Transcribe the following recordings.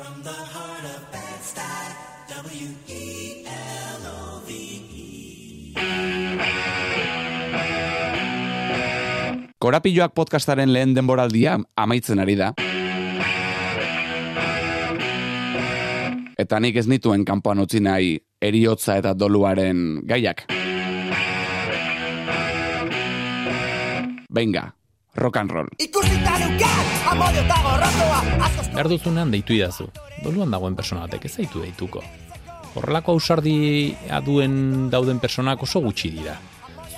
From the heart of Bed-Stuy, W-E-L-O-V-E. Korapilloak podcastaren lehen denboraldia amaitzen ari da. Eta nik ez nituen kanpoan utzi nahi eriotza eta doluaren gaiak. Venga, rock and roll. Ikusita nukat, amodio eta gorrotoa, askoz Behar duzunean deitu idazu. Doluan dagoen persona batek ez zaitu deituko. Horrelako ausardia duen dauden personak oso gutxi dira.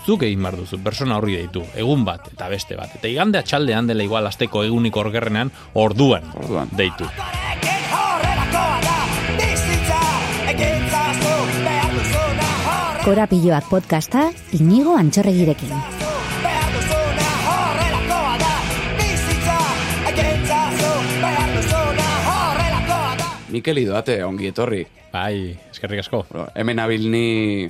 Zuk egin behar duzu, persona horri deitu, egun bat eta beste bat. Eta igande atxaldean dela igual asteko egunik orgerrenean orduan, Orduan. deitu. Korapilloak podcasta inigo antxorregirekin. Mikel Idoate, ongi etorri. Bai, eskerrik asko. Hemen abil ni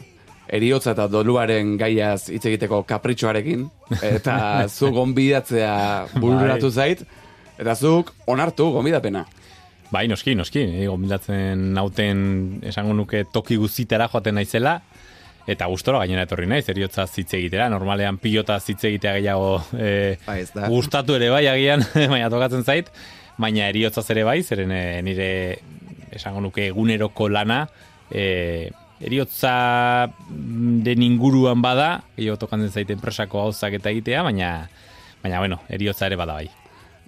eriotza eta doluaren gaiaz hitz egiteko kapritxoarekin, eta zu gonbidatzea bururatu zait, eta zuk onartu gonbidapena. Bai, noski, noski. Ni Gomendatzen nauten esango nuke toki guztitara joaten naizela, eta gustora gainera etorri naiz, eriotza hitz egitera. Normalean pilota hitz egitea gehiago e, Bai, da. gustatu ere bai agian, baina tokatzen zait, baina eriotzaz ere bai, zeren e, nire esango nuke eguneroko lana, e, eriotza den inguruan bada, gehiago tokatzen zait enpresako gauzak eta egitea, baina, baina bueno, eriotza ere bada bai.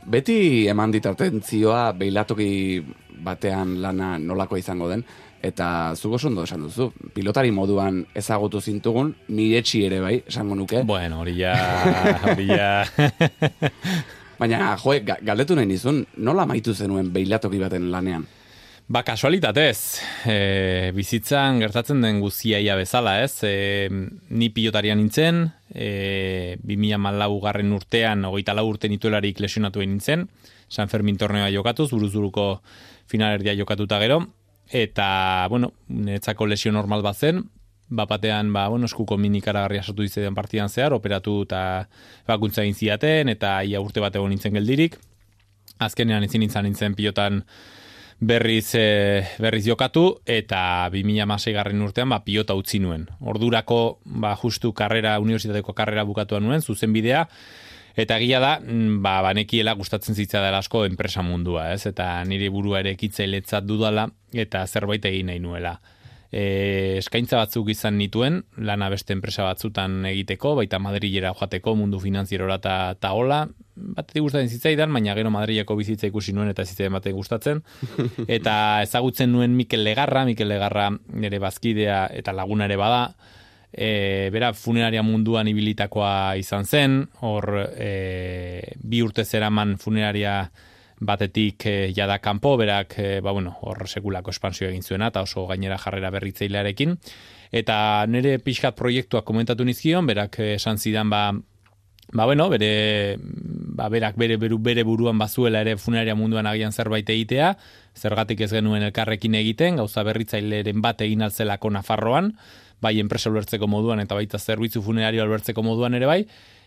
Beti eman dit atentzioa beilatoki batean lana nolakoa izango den, eta oso ondo esan duzu. Pilotari moduan ezagutu zintugun, miretsi ere bai, esango nuke. Bueno, hori ja, hori ja... Baina, joe, ga- galdetu nahi nizun, nola maitu zenuen beilatoki baten lanean? Ba, kasualitatez, e, bizitzan gertatzen den guztiaia bezala, ez? E, ni pilotaria nintzen, e, 2004 garren urtean, hogeita lau urte nituelarik lesionatu nintzen, San Fermin torneoa jokatuz, buruzuruko finalerdia jokatuta gero, eta, bueno, niretzako lesio normal bat zen, bapatean, ba, bueno, eskuko minikaragarria sartu dizetan partidan zehar, operatu eta bakuntza egin zidaten, eta ia urte bat egon nintzen geldirik. Azkenean ezin nintzen nintzen pilotan berriz, e, berriz jokatu, eta 2006 garren urtean ba, pilota utzi nuen. Ordurako, ba, justu karrera, unibertsitateko karrera bukatuan nuen, zuzenbidea, Eta egia da, mm, ba, banekiela gustatzen zitza dela asko enpresa mundua, ez? Eta nire burua ere ekitzailetzat dudala, eta zerbait egin nahi nuela. E, eskaintza batzuk izan nituen, lana beste enpresa batzutan egiteko, baita Madrilera joateko mundu finanzierora eta ta hola, bat gustatzen zitzaidan, baina gero Madrileko bizitza ikusi nuen eta zitzaidan batek gustatzen. Eta ezagutzen nuen Mikel Legarra, Mikel Legarra nire bazkidea eta laguna ere bada, e, bera funeraria munduan ibilitakoa izan zen, hor e, bi urte zeraman funeraria batetik e, jada kanpo, berak, e, ba, bueno, hor sekulako espansio egin zuena, eta oso gainera jarrera berritzailearekin. Eta nire pixkat proiektuak komentatu nizkion, berak eh, esan zidan, ba, ba bueno, bere, ba, berak bere, beru, bere buruan bazuela ere funeraria munduan agian zerbait egitea, zergatik ez genuen elkarrekin egiten, gauza berritzaileren bat egin altzelako Nafarroan, bai enpresa ulertzeko moduan eta baita zerbitzu funerario ulertzeko moduan ere bai,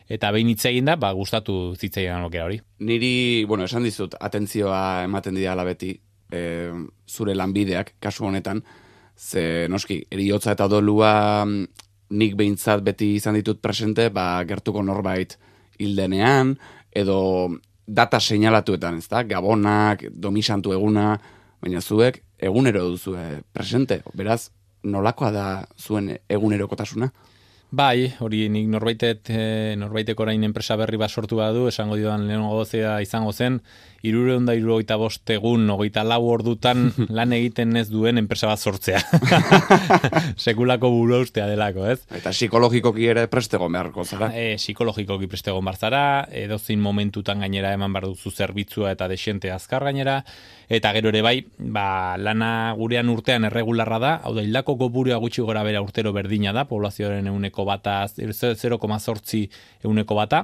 eta behin hitz egin da, ba, gustatu zitzaidan lokera hori. Niri, bueno, esan dizut, atentzioa ematen didala beti, e, zure lanbideak, kasu honetan, ze noski, eriotza eta dolua mm, nik behintzat beti izan ditut presente, ba, gertuko norbait hildenean, edo data seinalatuetan, ez da, gabonak, domisantu eguna, baina zuek egunero duzu presente, beraz, nolakoa da zuen egunerokotasuna? Bai, hori nik norbaitet, e, norbaitek orain enpresa berri bat sortu badu, esango dioan lehenengo gozea izango zen, irureun da irurogeita bost egun, ogeita lau ordutan lan egiten ez duen enpresa bat sortzea. Sekulako buru ustea delako, ez? Eta psikologikoki ere prestego beharko zara. E, psikologikoki prestegon barzara, edozein momentutan gainera eman behar duzu zerbitzua eta desente azkar gainera, eta gero ere bai, ba, lana gurean urtean erregularra da, hau da, hildako kopurua gutxi gora bera urtero berdina da, poblazioaren euneko bata, 0,zortzi euneko bata,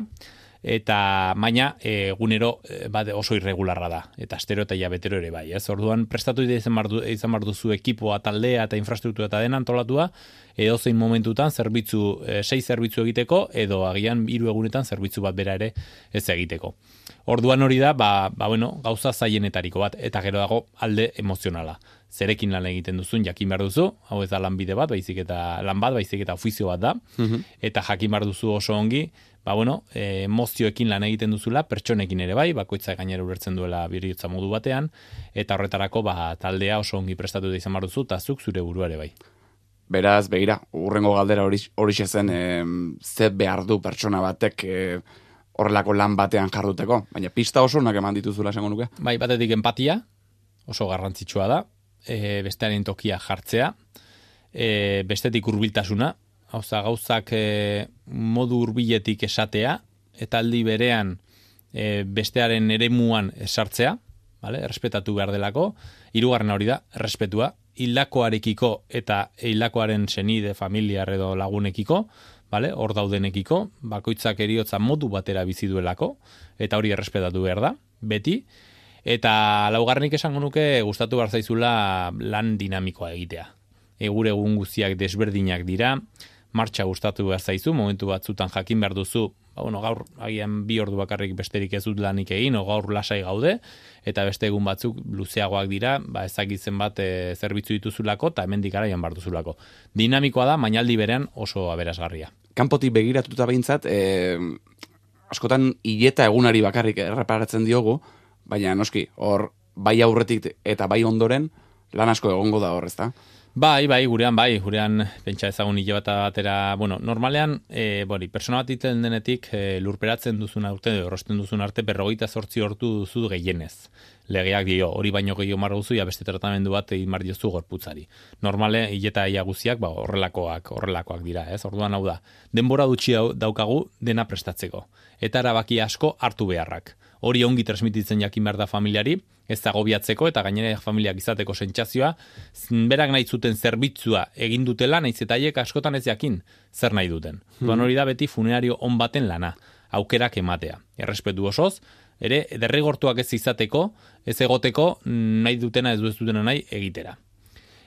eta baina e, egunero e, bade oso irregularra da. Eta astero eta jabetero ere bai, ez? Orduan prestatu izan bar, du, izan bar duzu ekipoa, taldea eta infrastruktura eta dena antolatua edo zein momentutan zerbitzu e, sei zerbitzu egiteko edo agian hiru egunetan zerbitzu bat bera ere ez egiteko. Orduan hori da, ba, ba bueno, gauza zailenetariko bat eta gero dago alde emozionala. Zerekin lan egiten duzun jakin behar duzu, hau ez da lanbide bat, baizik eta lan bat, baizik eta ofizio bat da, eta jakin behar duzu oso ongi, ba bueno, e, emozioekin lan egiten duzula, pertsonekin ere bai, bakoitza gainera ulertzen duela biriotza modu batean, eta horretarako ba, taldea oso ongi prestatu da izan behar duzu, eta zuk zure burua ere bai. Beraz, begira, urrengo galdera hori hori zen em, ze behar du pertsona batek e, horrelako lan batean jarduteko. Baina pista oso onak eman dituzula esango nuke. Bai, batetik empatia, oso garrantzitsua da, e, bestearen tokia jartzea, e, bestetik hurbiltasuna, hauza gauzak e, modu hurbiletik esatea, eta aldi berean e, bestearen eremuan esartzea, vale? errespetatu behar delako, hirugarren hori da, errespetua, hildakoarekiko eta hildakoaren senide, familiar edo lagunekiko, vale? hor daudenekiko, bakoitzak eriotza modu batera bizi duelako, eta hori errespetatu behar da, beti, eta laugarrenik esango nuke gustatu behar zaizula lan dinamikoa egitea. Egur egun guztiak desberdinak dira, martxa gustatu behar zaizu, momentu batzutan jakin behar duzu, ba, bueno, gaur agian bi ordu bakarrik besterik ez dut lanik egin, o gaur lasai gaude, eta beste egun batzuk luzeagoak dira, ba, ezagitzen bat e, zerbitzu dituzulako, eta hemendik araian behar duzulako. Dinamikoa da, mainaldi berean oso aberasgarria. Kanpotik begiratuta behintzat, e, askotan hileta egunari bakarrik erreparatzen diogu, baina noski, hor bai aurretik eta bai ondoren, lan asko egongo da hor, ezta? Bai, bai, gurean, bai, gurean pentsa ezagun hile bat batera, bueno, normalean, e, bori, persona bat iten denetik e, lurperatzen duzun arte, errosten duzun arte, berrogeita sortzi hortu duzu gehienez. Legeak dio, hori baino gehiago marra duzu, ja beste tratamendu bat egin mar diozu gorputzari. Normale, hileta ia guziak, ba, horrelakoak, horrelakoak dira, ez? Orduan hau da, denbora dutxi dau- daukagu dena prestatzeko. Eta erabaki asko hartu beharrak. Hori ongi transmititzen jakin behar da familiari, ez da gobiatzeko eta gainera familiak izateko sentsazioa, berak nahi zuten zerbitzua egin dutela, naiz eta askotan ez jakin zer nahi duten. Orduan hori da beti funerario on baten lana, aukerak ematea. Errespetu osoz, ere derrigortuak ez izateko, ez egoteko nahi dutena ez du ez dutena nahi egitera.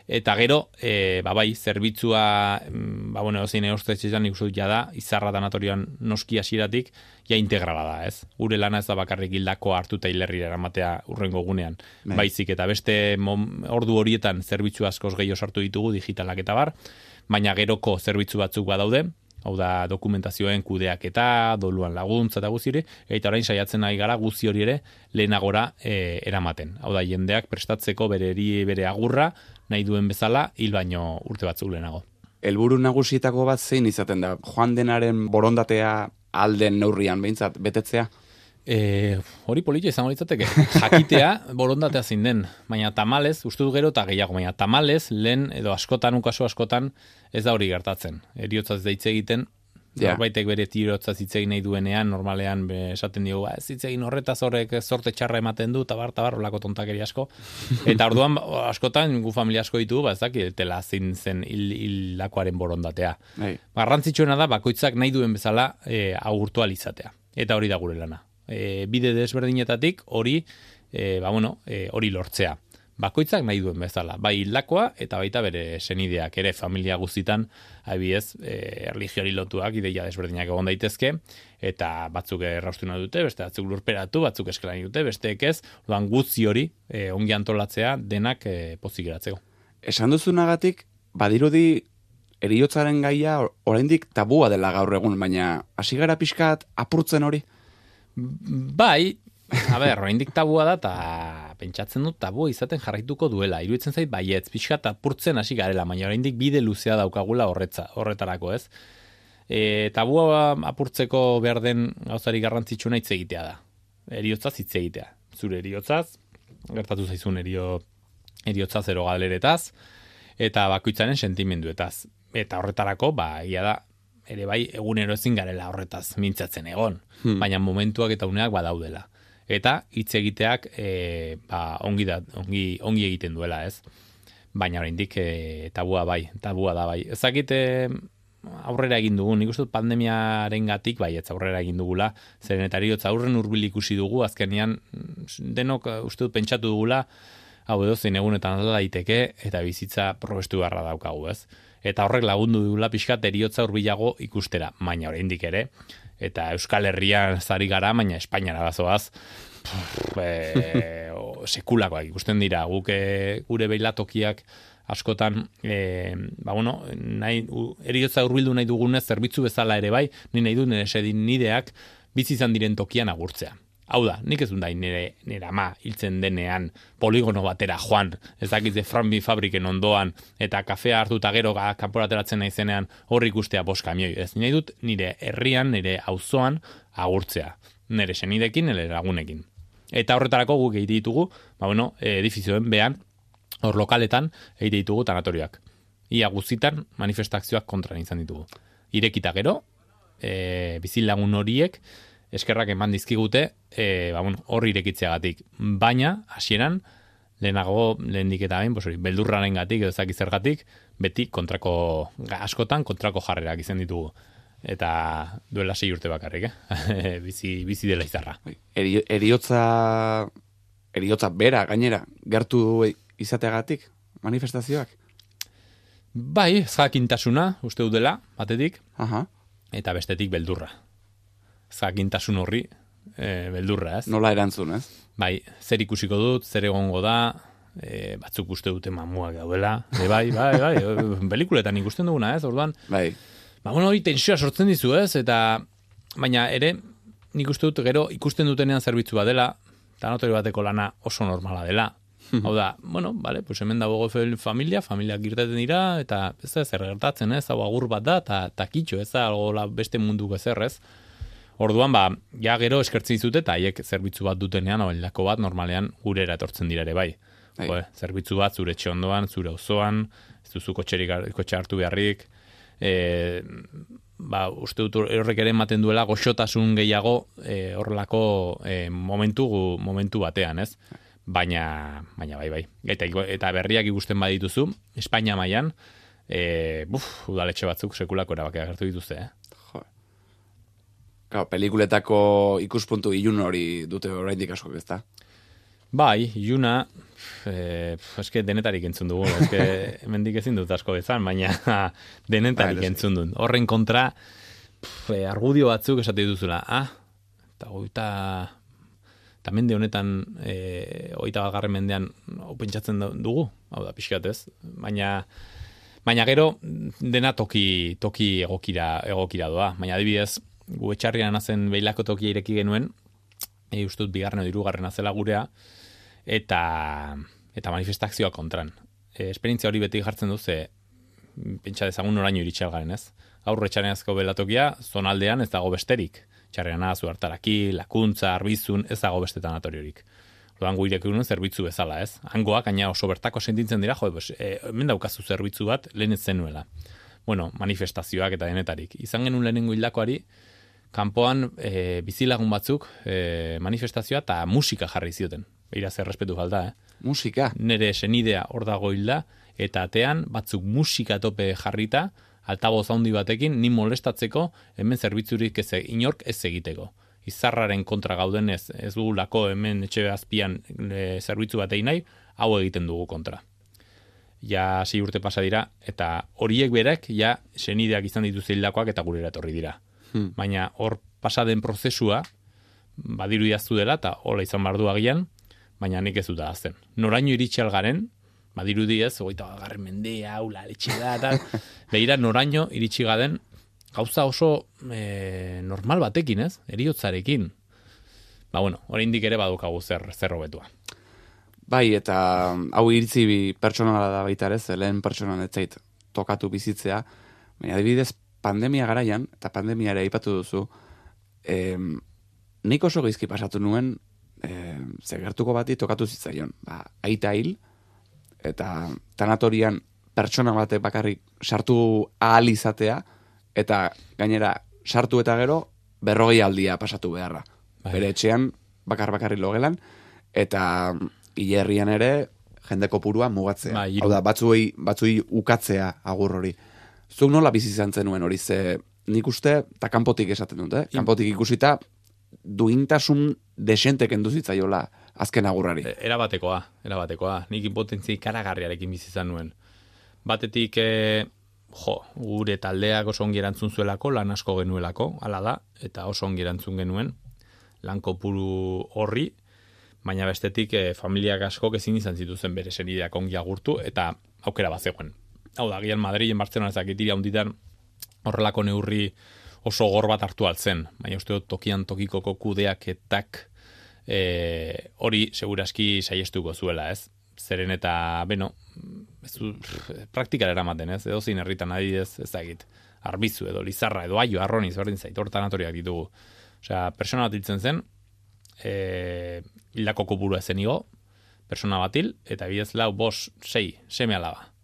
Eta gero, e, ba bai, zerbitzua, mm, ba bueno, zein eustetxean nik uste dut ja da, izarra danatorian noski hasieratik ja integrala da, ez? Gure lana ez da bakarrik hildako hartu eta hilerrira eramatea urrengo gunean. Bai. Baizik eta beste mom, ordu horietan zerbitzu askoz gehiago sartu ditugu digitalak eta bar, baina geroko zerbitzu batzuk badaude, hau da dokumentazioen kudeaketa, doluan laguntza eta guziri, eta orain saiatzen nahi gara guzti hori ere lehenagora e, eramaten. Hau da, jendeak prestatzeko bere eri, bere agurra, nahi duen bezala, hil baino urte batzuk lehenago. Helburu nagusietako bat zein izaten da? Joan denaren borondatea alden neurrian behintzat betetzea? E, hori politxe izango litzateke. Jakitea, borondatea zein den. Baina tamalez, uste du gero eta gehiago, baina tamalez, lehen edo askotan, ukaso askotan, ez da hori gertatzen. Eriotzaz deitze egiten, Ja. Norbaitek bere tirotzaz hitz egin nahi duenean, normalean be, esaten diogu, ba, ez hitz egin horretaz horrek zorte txarra ematen du, tabar, tabar, olako tontakeri asko. Eta orduan, askotan, gu familia asko ditugu, ba, ez dakit, tela zin zen hil, hilakoaren borondatea. Bai. Garrantzitsuena da bakoitzak nahi duen bezala e, alizatea. Eta hori da gure lana. E, bide desberdinetatik hori e, ba, bueno, e, hori lortzea. Bakoitzak nahi duen bezala, bai hildakoa eta baita bere senideak ere familia guztitan, abiez, e, religiori lotuak ideia desberdinak egon daitezke, eta batzuk erraustu nahi dute, beste batzuk lurperatu, batzuk eskelan dute, besteek ez, orduan guzti hori e, ongi antolatzea denak e, pozik geratzeko. Esan duzunagatik, badirudi eriotzaren gaia or- oraindik tabua dela gaur egun, baina hasi gara pixkat apurtzen hori? Bai, a ber, oraindik tabua da, eta pentsatzen dut tabua izaten jarraituko duela. Iruditzen zait baietz, pixka eta apurtzen hasi garela, baina oraindik bide luzea daukagula horretza, horretarako, ez? E, tabua apurtzeko behar den gauzari garrantzitsuna hitz egitea da. Eriotzaz hitz egitea. Zure eriotzaz, gertatu zaizun erio, eriotzaz ero galeretaz, eta bakoitzaren sentimenduetaz. Eta horretarako, ba, egia da, ere bai egunero ezin garela horretaz mintzatzen egon, baina momentuak eta uneak badaudela. Eta hitz egiteak e, ba, ongi, da, ongi, ongi egiten duela, ez? Baina oraindik e, tabua bai, tabua da bai. Ezakit e, aurrera egin dugu, nik uste dut pandemiaren gatik, bai, ez aurrera egin dugula, zeren eta aurren urbil ikusi dugu, azkenean denok eh, uste dut pentsatu dugula, hau edo zein egunetan alda daiteke, eta bizitza probestu beharra daukagu, ez? Eta horrek lagundu dugula pixkat eriotza urbilago ikustera, baina oraindik ere, eta Euskal Herrian zari gara, baina Espainiara bazoaz, pff, e, o, sekulakoak ikusten dira, guk e, gure beilatokiak askotan, e, ba bueno, nahi, u, eriotza urbildu nahi dugunez, zerbitzu bezala ere bai, ni nahi du nire sedin nideak bizi izan diren tokian agurtzea. Hau da, nik ez dut nahi nire, nire ama hiltzen denean poligono batera joan, ez dakitze Frambi fabriken ondoan, eta kafea hartuta gero ga, kanporateratzen naizenean horri ikustea bost kamioi. Ez nahi dut nire herrian, nire auzoan agurtzea. Nire senidekin, nire lagunekin. Eta horretarako guk egite ditugu, ba bueno, edifizioen behan, hor lokaletan egite ditugu tanatorioak. Ia guzitan manifestazioak kontran izan ditugu. Irekita gero, e, bizilagun horiek, eskerrak eman dizkigute, e, ba, bueno, hor irekitzeagatik. Baina, hasieran, lehenago, lehendik eta bain, hori, beldurraren gatik, edo ezaki zergatik, beti kontrako, askotan kontrako jarrerak izan ditugu. Eta duela sei urte bakarrik, eh? bizi, bizi dela izarra. Bai, Eri, eriotza, eriotza bera, gainera, gertu izateagatik, manifestazioak. Bai, jakintasuna, uste dut dela, batetik, Aha, eta bestetik beldurra. Jakintasun horri, e, beldurra, ez? nola erantzun, ez? Bai, zer ikusiko dut, zer egongo da, e, batzuk uste dute mamuak daudela, e, bai, bai, bai, pelikuletan ikusten duguna, ez? Orduan, Bai, ba, bueno, hori tensioa sortzen dizu, ez? Eta, baina ere, nik uste dut gero ikusten dutenean zerbitzu bat dela, tanatori bateko lana oso normala dela. Hau da, bueno, vale, pues hemen dago familia, familiak irteten dira, eta ez da zer gertatzen, ez, hau agur bat da, eta ta kitxo, ez da, algo la beste mundu ezer, ez? Orduan, ba, ja gero eskertzen dizute, eta haiek zerbitzu bat dutenean, hau bat normalean gurera etortzen dira ere bai. Bai. Jo, zerbitzu bat zure etxe ondoan, zure auzoan, ez duzu kotxerik, kotxe hartu beharrik, e, ba, uste dut horrek ere ematen duela goxotasun gehiago e, horrelako e, momentu, momentu batean, ez? Baina, baina bai, bai. Eta, eta berriak ikusten badituzu, Espainia mailan e, buf, udaletxe batzuk sekulako erabakia hartu dituzte, eh? Claro, pelikuletako ikuspuntu ilun hori dute oraindik askok, ez da? Bai, Juna, e, eske denetarik entzun dugu, eske hemendik ezin dut asko bezan, baina denetarik Bai, entzun dut. Horren kontra, pf, e, argudio batzuk esate dituzula, ah, eta goita, eta mende honetan, e, oita bat mendean, hau pentsatzen dugu, hau da, pixkat ez, baina, Baina gero dena toki, toki egokira, egokira doa. Baina adibidez, gu etxarrian hazen beilako tokia ireki genuen, e, uste dut bigarren edo hirugarren azela gurea, eta, eta manifestazioa kontran. E, esperientzia hori beti jartzen du ze, pentsa dezagun oraino iritsi algaren, ez? Aurre txareazko belatokia, zonaldean ez dago besterik. Txarrean azu hartaraki, lakuntza, arbizun, ez dago beste tanatoriorik. Orduan gu irekin zerbitzu bezala, ez? Hangoak, gaina oso bertako sentitzen dira, jo, pues, e, hemen zerbitzu bat, lehen ez zenuela. Bueno, manifestazioak eta denetarik. Izan genuen lehenengo hildakoari, kanpoan e, bizilagun batzuk e, manifestazioa eta musika jarri zioten. Beira zer respetu falta, eh? Musika. nire senidea hor dago hilda, eta atean batzuk musika tope jarrita, altaboz handi batekin, ni molestatzeko, hemen zerbitzurik ez, e- inork ez egiteko. Izarraren kontra gauden ez, dugulako hemen etxe azpian e, zerbitzu bat egin nahi, hau egiten dugu kontra. Ja, sei urte pasa dira, eta horiek berek, ja, senideak izan dituzte hildakoak eta gurera etorri dira. Hmm. Baina hor pasa den prozesua, badiru idaztu dela, eta hola izan bardu agian, baina nik ez dut azten. Noraino iritsi algaren, badirudi ez, ogeita garren mendea, ula, letxe da, tal. Behira, noraino iritsi gaden, gauza oso e, normal batekin, ez? Eriotzarekin. Ba, bueno, oraindik ere badukagu zer, zer hobetua. Bai, eta hau iritzi bi pertsonala da baita ere, ze lehen pertsonan ez zait tokatu bizitzea, baina adibidez pandemia garaian, eta pandemia ere aipatu duzu, em, nik oso geizki pasatu nuen, em, ze gertuko bati tokatu zitzaion, ba, aita hil, eta tanatorian pertsona batek bakarrik sartu ahal izatea, eta gainera sartu eta gero berrogei aldia pasatu beharra. Bai. Bere etxean bakar bakarrik logelan, eta hilerrian ere jende kopurua mugatzea. Bai. Hau da, batzuei, batzuei ukatzea agur hori. Zuk nola bizi izan zenuen hori, ze nik uste, eta kanpotik esaten dut, eh? kanpotik ikusita, duintasun desente kendu zitzaiola azken agurrari. E, Erabatekoa, erabatekoa. Nik impotentzia ikaragarriarekin bizi izan nuen. Batetik, e, jo, gure taldeak oso ongi erantzun zuelako, lan asko genuelako, hala da, eta oso ongi erantzun genuen, lan kopuru horri, baina bestetik e, familiak asko ezin izan zituzen bere senideak ongi agurtu, eta aukera bat zegoen. Hau da, gian Madrilen, Bartzelona ezakitiri handitan horrelako neurri oso gor bat hartu altzen, baina uste dut tokian tokikoko kudeaketak e, hori seguraski saiestuko zuela, ez? Zeren eta, beno, ez du, praktikara eramaten, ez? Edo zein herritan adidez, ez da egit, arbizu edo lizarra edo aio arroniz, berdin zait, hor tanatoriak ditugu. Osea, persona bat hiltzen zen, e, hildako kopurua zen igo, persona bat hil, eta bidez lau, bos, sei, seme alaba.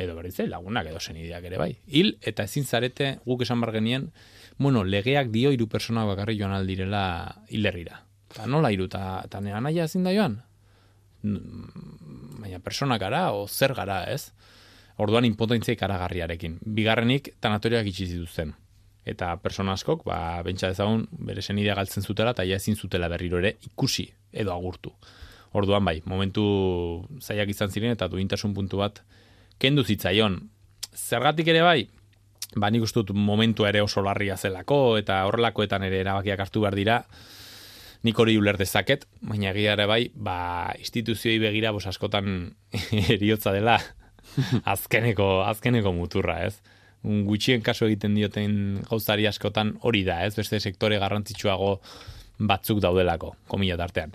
Edo berriz, lagunak edo senideak ere bai. Hil, eta ezin zarete guk esan bar genien, bueno, legeak dio hiru persona bakarri joan aldirela hilerrira. Eta nola hiru, eta, eta nea ezin da joan? Baina persona gara, o zer gara, ez? Orduan impotentzia ikaragarriarekin. Bigarrenik, tanatoriak itxi zituzten. Eta persona askok, ba, bentsa dezagun, bere senidea galtzen zutela, eta ja ezin zutela berriro ere ikusi edo agurtu. Orduan bai, momentu zaiak izan ziren, eta duintasun puntu bat kendu zitzaion. Zergatik ere bai, ba nik uste dut momentua ere oso larria zelako, eta horrelakoetan ere erabakiak hartu behar dira, nik hori uler dezaket, baina egia ere bai, ba, instituzioi begira bos askotan eriotza dela azkeneko, azkeneko muturra, ez? Un gutxien kaso egiten dioten gauzari askotan hori da, ez? Beste sektore garrantzitsuago batzuk daudelako, komila tartean.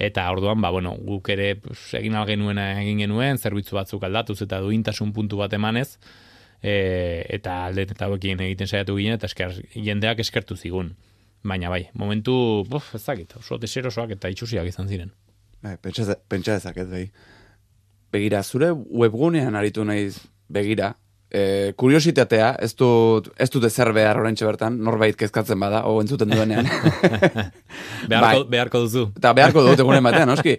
Eta orduan, ba, bueno, guk ere pues, egin algenuena egin genuen, zerbitzu batzuk aldatuz eta duintasun puntu bat emanez, e, eta alde eta hauekin egiten saiatu ginen, eta esker, jendeak eskertu zigun. Baina bai, momentu, buf, ez dakit, oso deserosoak eta itxusiak izan ziren. Bai, pentsa, pentsa dezaket, bai. Begira, zure webgunean aritu naiz begira, e, kuriositatea, ez dut, ez dut ezer behar oraintxe bertan, norbait kezkatzen bada, o entzuten duenean. Beharko, Bai. beharko duzu. Eta beharko dut egunen batean, noski.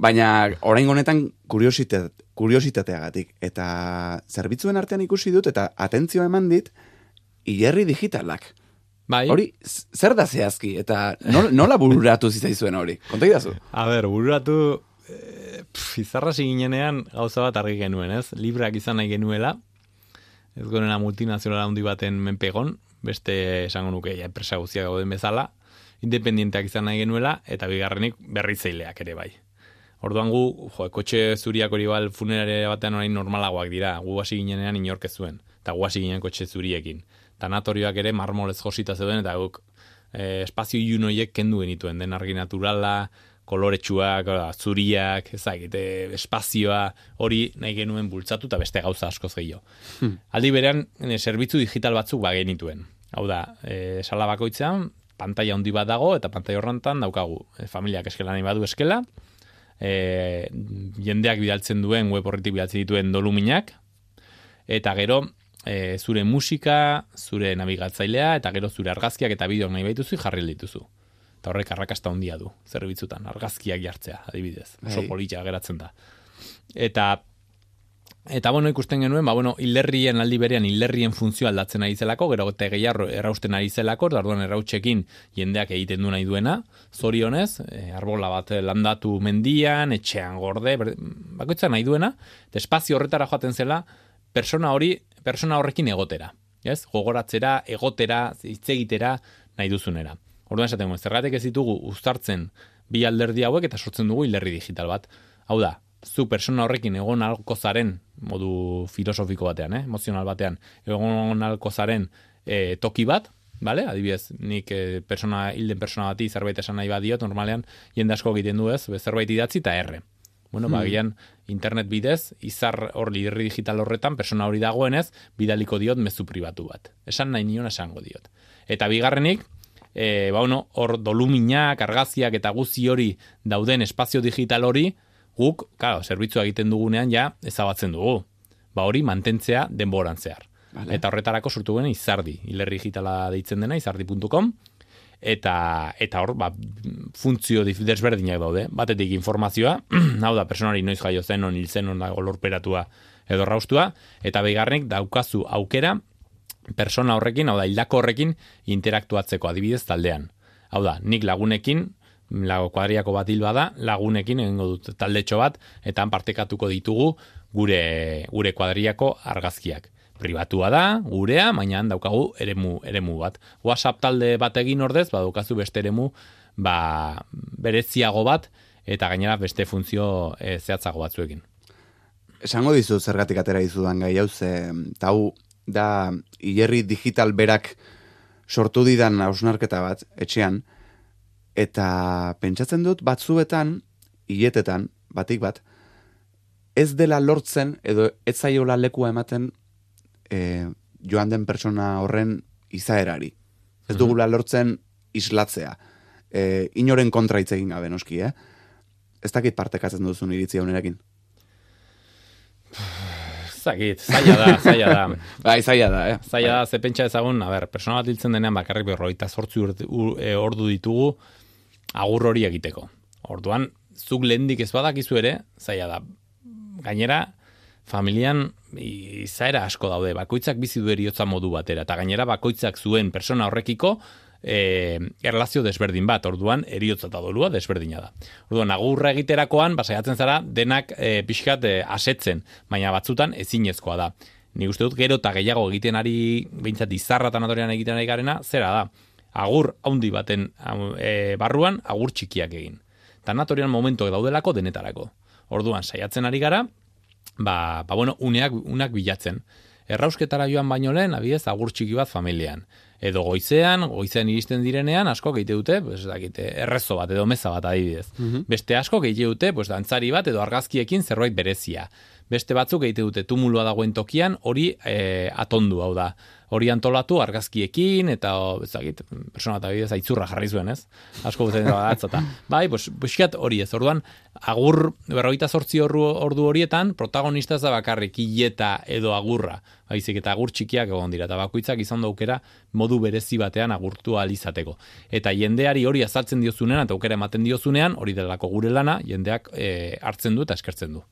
Baina orain honetan kuriositate, kuriositateagatik. Eta zerbitzuen artean ikusi dut, eta atentzioa eman dit, hilerri digitalak. Bai, Hori, zer da zehazki, eta nola, nola bururatu zitzaizuen hori? Konta idazu? A ber, bururatu e, pf, izarra ginenean gauza bat argi genuen, ez? Librak izan nahi genuela, ez gonena multinazionala handi baten menpegon, beste esango nuke ja, enpresa guztiak gauden bezala, independienteak izan nahi genuela, eta bigarrenik berritzaileak ere bai. Orduan gu, jo, kotxe zuriak hori bal funerare batean orain normalagoak dira, gu hasi ginenean inork ez zuen, eta gu hasi ginen kotxe zuriekin. Tanatorioak ere marmolez josita zeuden, eta guk e, espazio ilun horiek kendu genituen, den argi naturala, koloretsuak, hola, zuriak, ezagite, espazioa, hori nahi genuen bultzatu eta beste gauza askoz gehiago. Aldi berean, e, zerbitzu digital batzuk ba genituen. Hau da, e, sala bakoitzean, pantalla handi bat dago, eta pantalla horrentan daukagu, e, familiak eskela nahi badu eskela, e, jendeak bidaltzen duen, web horretik bidaltzen dituen doluminak, eta gero, e, zure musika, zure nabigatzailea, eta gero zure argazkiak eta bideoak nahi baituzu jarri dituzu. Eta horrek arrakasta handia du, zerbitzutan, argazkiak jartzea, adibidez. Oso Bai. polita geratzen da. Eta Eta bueno, ikusten genuen, ba, bueno, hilerrien aldi berean, hilerrien funtzio aldatzen ari zelako, gero eta gehiarro errausten ari zelako, orduan errautsekin jendeak egiten du nahi duena, zorionez, e, arbola bat landatu mendian, etxean gorde, bakoitza nahi duena, eta espazio horretara joaten zela, persona hori, persona horrekin egotera. Ez? Gogoratzera, egotera, hitz egitera, nahi duzunera. Orduan esaten guen, zergatik ez ditugu uztartzen bi alderdi hauek eta sortzen dugu hilerri digital bat. Hau da, zu persona horrekin egon alko zaren, modu filosofiko batean, eh? emozional batean, egon alko zaren e, toki bat, Vale? Adibidez, nik e, persona, hilden persona bati zerbait esan nahi badiot, normalean jende asko egiten du ez, zerbait idatzi eta erre. Bueno, hmm. bagian internet bidez, izar hor liderri digital horretan, persona hori dagoenez, bidaliko diot mezu pribatu bat. Esan nahi nion esango diot. Eta bigarrenik, e, ba, bueno, hor doluminak, argaziak eta guzi hori dauden espazio digital hori, guk, claro, zerbitzua egiten dugunean ja ezabatzen dugu. Ba hori mantentzea denboran zehar. Vale. Eta horretarako sortu guen izardi, hilerri digitala deitzen dena, izardi.com, eta eta hor ba, funtzio desberdinak daude. Batetik informazioa, hau da personari noiz jaio zen, on hil zen, on dago lorperatua edo raustua, eta bigarrenik daukazu aukera persona horrekin, hau da, hildako horrekin interaktuatzeko adibidez taldean. Hau da, nik lagunekin, lago kuadriako bat hil bada, lagunekin egingo dut taldetxo bat, eta han partekatuko ditugu gure, gure kuadriako argazkiak. Pribatua da, gurea, baina han daukagu eremu, eremu bat. WhatsApp talde bat egin ordez, badaukazu beste eremu, ba, bereziago bat, eta gainera beste funtzio e, zehatzago batzuekin. Esango dizu zergatik atera dizudan gai hau, ze eta hau da hilerri digital berak sortu didan hausnarketa bat, etxean, eta pentsatzen dut batzuetan, hiletetan, batik bat, ez dela lortzen, edo ez zaiola lekua ematen e, joan den pertsona horren izaerari. Ez dugula lortzen islatzea. E, inoren kontra hitz egin gabe, noski, eh? Ez dakit partekatzen duzun iritzia honerekin. Zagit, zaila da, zaila da. Bai, zaila da, eh? Zaila da, ze pentsa ezagun, a ber, persona bat hiltzen denean bakarrik berroita sortzi e, ordu ditugu agur hori egiteko. Orduan, zuk lehendik ez badakizu ere, zaila da. Gainera, familian izaera asko daude, bakoitzak bizi du eriotza modu batera, eta gainera bakoitzak zuen persona horrekiko e, erlazio desberdin bat, orduan eriotza eta dolua desberdina da. Orduan, agurra egiterakoan, basaiatzen zara, denak e, pixkat e, asetzen, baina batzutan ezinezkoa da. Nik uste dut gero eta gehiago egiten ari, behintzat izarra tanatorian egiten ari garena, zera da, agur haundi baten e, barruan, agur txikiak egin. Tanatorian momentuak daudelako denetarako. Orduan, saiatzen ari gara, ba, ba bueno, uneak, unak bilatzen. Errausketara joan baino lehen, abiez, agur txiki bat familian. Edo goizean, goizean iristen direnean, asko geite dute, pues, dakite, errezo bat edo meza bat adibidez. Beste asko geite dute, pues, dantzari bat edo argazkiekin zerbait berezia. Beste batzuk egite dute tumulua dagoen tokian, hori e, atondu, hau da. Hori antolatu argazkiekin, eta, o, ez dakit, persona eta bidez, aitzurra jarri zuen, ez? Asko guten da atzata. Bai, pues, buskat hori ez, orduan, agur, berroita sortzi ordu, ordu horietan, protagonista ez da bakarrik hileta edo agurra. Baizik eta agur txikiak egon dira, eta bakoitzak izan du aukera modu berezi batean agurtu ahal izateko. Eta jendeari hori azaltzen diozunean, eta aukera ematen diozunean, hori delako gure lana, jendeak e, hartzen du eta eskertzen du.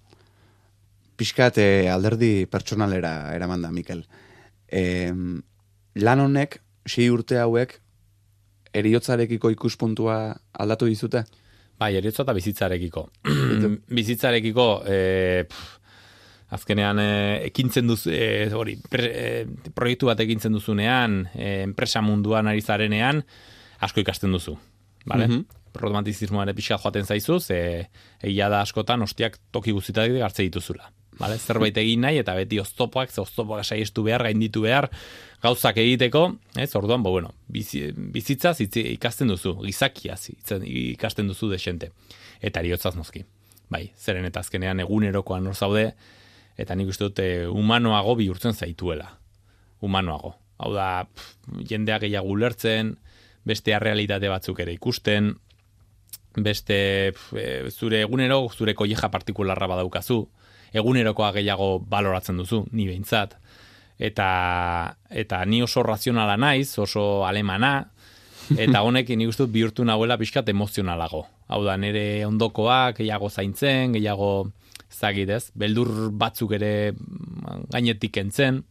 Pixkat eh, alderdi pertsonalera eraman da, Mikel. E, lan honek, sei urte hauek, eriotzarekiko ikuspuntua aldatu dizute? Bai, eriotza eta bizitzarekiko. bizitzarekiko, e, pff, azkenean e, ekintzen duz, e, hori, pre, e, proiektu bat ekintzen duzunean, e, enpresa munduan ari zarenean, asko ikasten duzu. Vale? Mhm. Romantizismoa ere pixka joaten zaizu, ze egia da askotan ostiak toki guztitatik hartze dituzula. Vale? Zerbait egin nahi eta beti oztopoak, ze oztopoak saiestu behar, gainditu behar, gauzak egiteko, ez, orduan, bo, bueno, bizi, bizitzaz hitz- ikasten duzu, gizakiaz hitzen- ikasten duzu desente. Eta eriotzaz noski. Bai, zeren eta azkenean egunerokoan hor zaude, eta nik uste dute humanoago bihurtzen zaituela. Humanoago. Hau da, pff, jendea gehiago ulertzen, beste realitate batzuk ere ikusten, beste pf, e, zure egunero zure kolleja partikularra badaukazu, egunerokoa gehiago baloratzen duzu, ni behintzat. Eta, eta ni oso razionala naiz, oso alemana, eta honekin nik uste bihurtu nahuela pixkat emozionalago. Hau da, nire ondokoak gehiago zaintzen, gehiago zagit ez, beldur batzuk ere mm, gainetik entzen,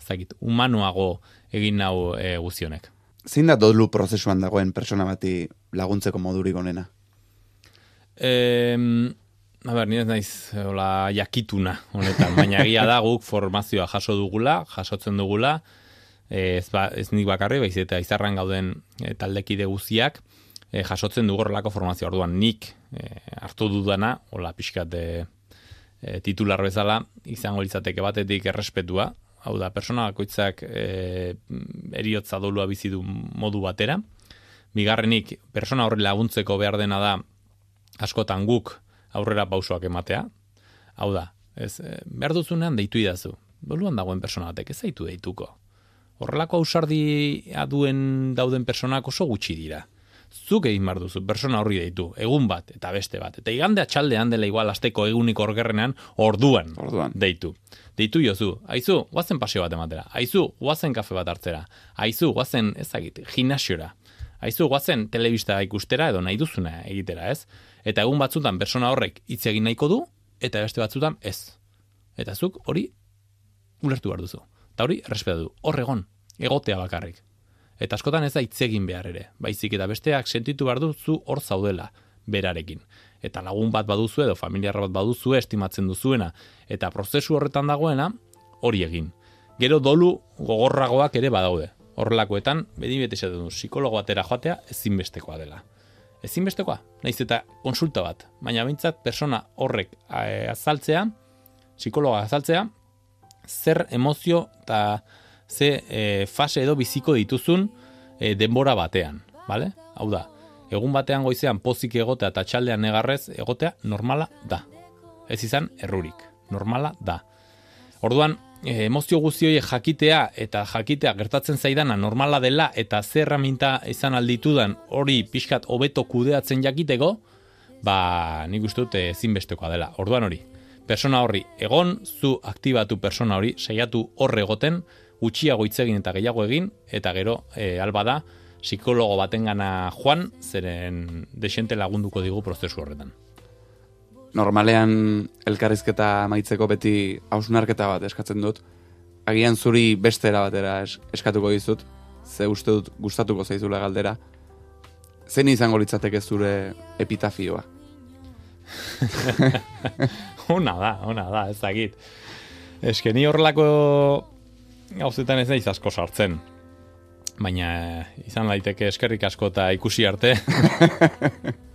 zagit, humanoago egin nau e, guzionek. Zein da dolu prozesuan dagoen pertsona bati laguntzeko modurik onena? Eh, a ber, nire ez naiz hola, jakituna honetan, baina egia da guk formazioa jaso dugula, jasotzen dugula, ez, ba, ez nik bakarri, baiz eta izarran gauden e, taldekide guztiak, e, jasotzen dugu horrelako formazioa. Orduan nik e, hartu dudana, hola pixkat e, titular bezala, izango litzateke batetik errespetua, hau da, persona bakoitzak e, eriotza dolua bizi du modu batera, bigarrenik, persona horri laguntzeko behar dena da, askotan guk aurrera pausoak ematea. Hau da, ez, eh, behar duzunean deitu idazu. Boluan dagoen persona batek ez zaitu deituko. Horrelako ausardia duen dauden personak oso gutxi dira. Zuk egin behar duzu, persona horri deitu, egun bat eta beste bat. Eta igande atxaldean dela igual asteko egunik orgerrenean, orduan, Orduan. deitu. Deitu jozu, aizu, guazen paseo bat ematera, aizu, guazen kafe bat hartzera, aizu, guazen, ezagit, gimnasiora, aizu, guazen telebista ikustera edo nahi duzuna egitera, ez? Eta egun batzutan persona horrek hitz egin nahiko du, eta beste batzutan ez. Eta zuk hori ulertu behar duzu. Eta hori, errespeta du. Hor egon. egotea bakarrik. Eta askotan ez da hitz egin behar ere, baizik eta besteak sentitu behar duzu hor zaudela, berarekin. Eta lagun bat baduzu edo familiar bat baduzu estimatzen duzuena, eta prozesu horretan dagoena, hori egin. Gero dolu gogorragoak ere badaude. Horrelakoetan, bedi bete esaten du, psikologo batera joatea ezinbestekoa dela. Ezinbestekoa, naiz eta konsulta bat, baina behintzat persona horrek eh, azaltzea, psikologa azaltzea, zer emozio eta ze e, fase edo biziko dituzun e, denbora batean, bale? Hau da, egun batean goizean pozik egotea eta txaldean negarrez egotea normala da. Ez izan errurik, normala da. Orduan, e, emozio guzti horiek jakitea eta jakitea gertatzen zaidana normala dela eta zer erraminta izan alditudan hori pixkat hobeto kudeatzen jakiteko, ba nik uste dut ezinbestekoa dela. Orduan hori, persona horri egon, zu aktibatu persona hori, saiatu horre egoten, gutxiago hitz egin eta gehiago egin, eta gero, e, alba da, psikologo batengana joan, zeren desente lagunduko digu prozesu horretan. Normalean elkarrizketa maitzeko beti hausnarketa bat eskatzen dut. Agian zuri beste era batera es, eskatuko dizut, ze uste dut gustatuko zaizula galdera. Zein izango litzateke zure epitafioa? Ona da, ona da, ez dakit. Eske ni horrelako gauzetan ez naiz asko sartzen. Baina eh, izan daiteke eskerrik asko eta ikusi arte.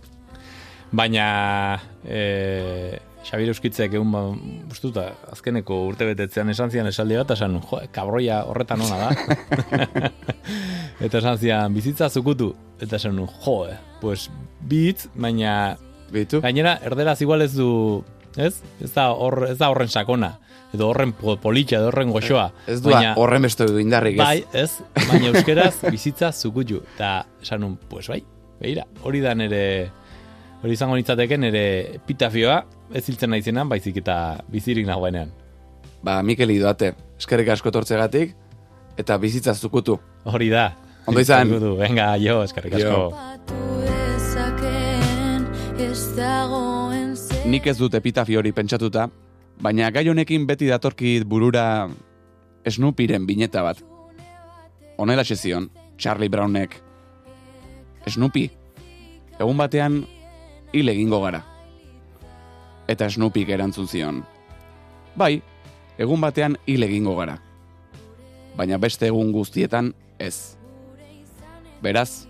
Baina e, Xabir Euskitzek egun ba, ustuta, azkeneko urte betetzean esan zian esaldi bat, esan, jo, kabroia horretan ona da. eta esan zian, bizitza zukutu. Eta esan, jo, pues, bitz, baina Bitu? Gainera, erderaz igual ez du, ez? Ez da, hor, ez da horren sakona. Edo horren po- politxa, edo horren goxoa. Ez du horren beste du indarrik, ez? Bai, ez? Baina euskeraz bizitza zukutu. Eta esan nun, pues bai, beira, hori da nere, hori izango nitzateke nere epitafioa, ez hiltzen naizenan, baizik eta bizirik nagoenean. Ba, Mikel Idoate, eskerrik asko tortzegatik, eta bizitza zukutu. Hori da. Ondo izan. Zukutu, Venga, jo, eskerrik asko. Nik ez dut epitafio hori pentsatuta, baina gai honekin beti datorkit burura Snoopyren bineta bat. Honela zion, Charlie Brownek. Snoopy, egun batean hil egingo gara. Eta Snoopyk erantzun zion. Bai, egun batean hil egingo gara. Baina beste egun guztietan ez. Beraz,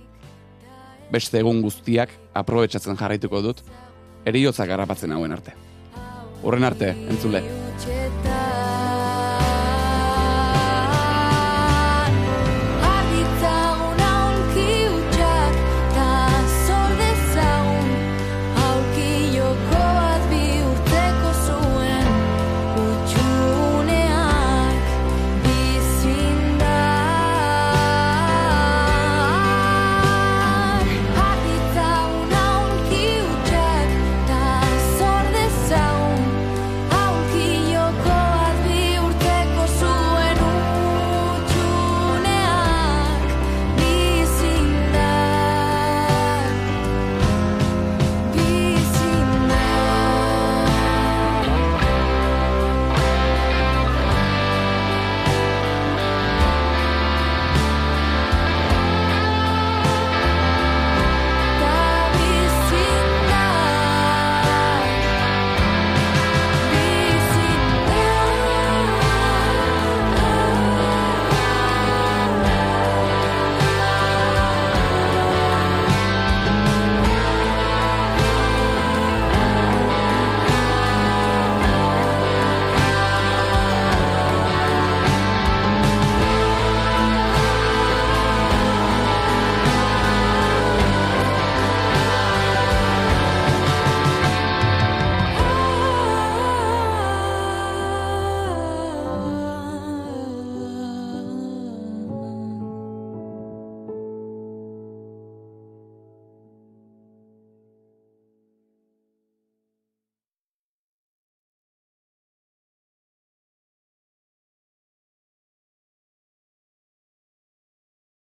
beste egun guztiak aprobetsatzen jarraituko dut, eriotzak garrapatzen hauen arte. Horren arte, entzule.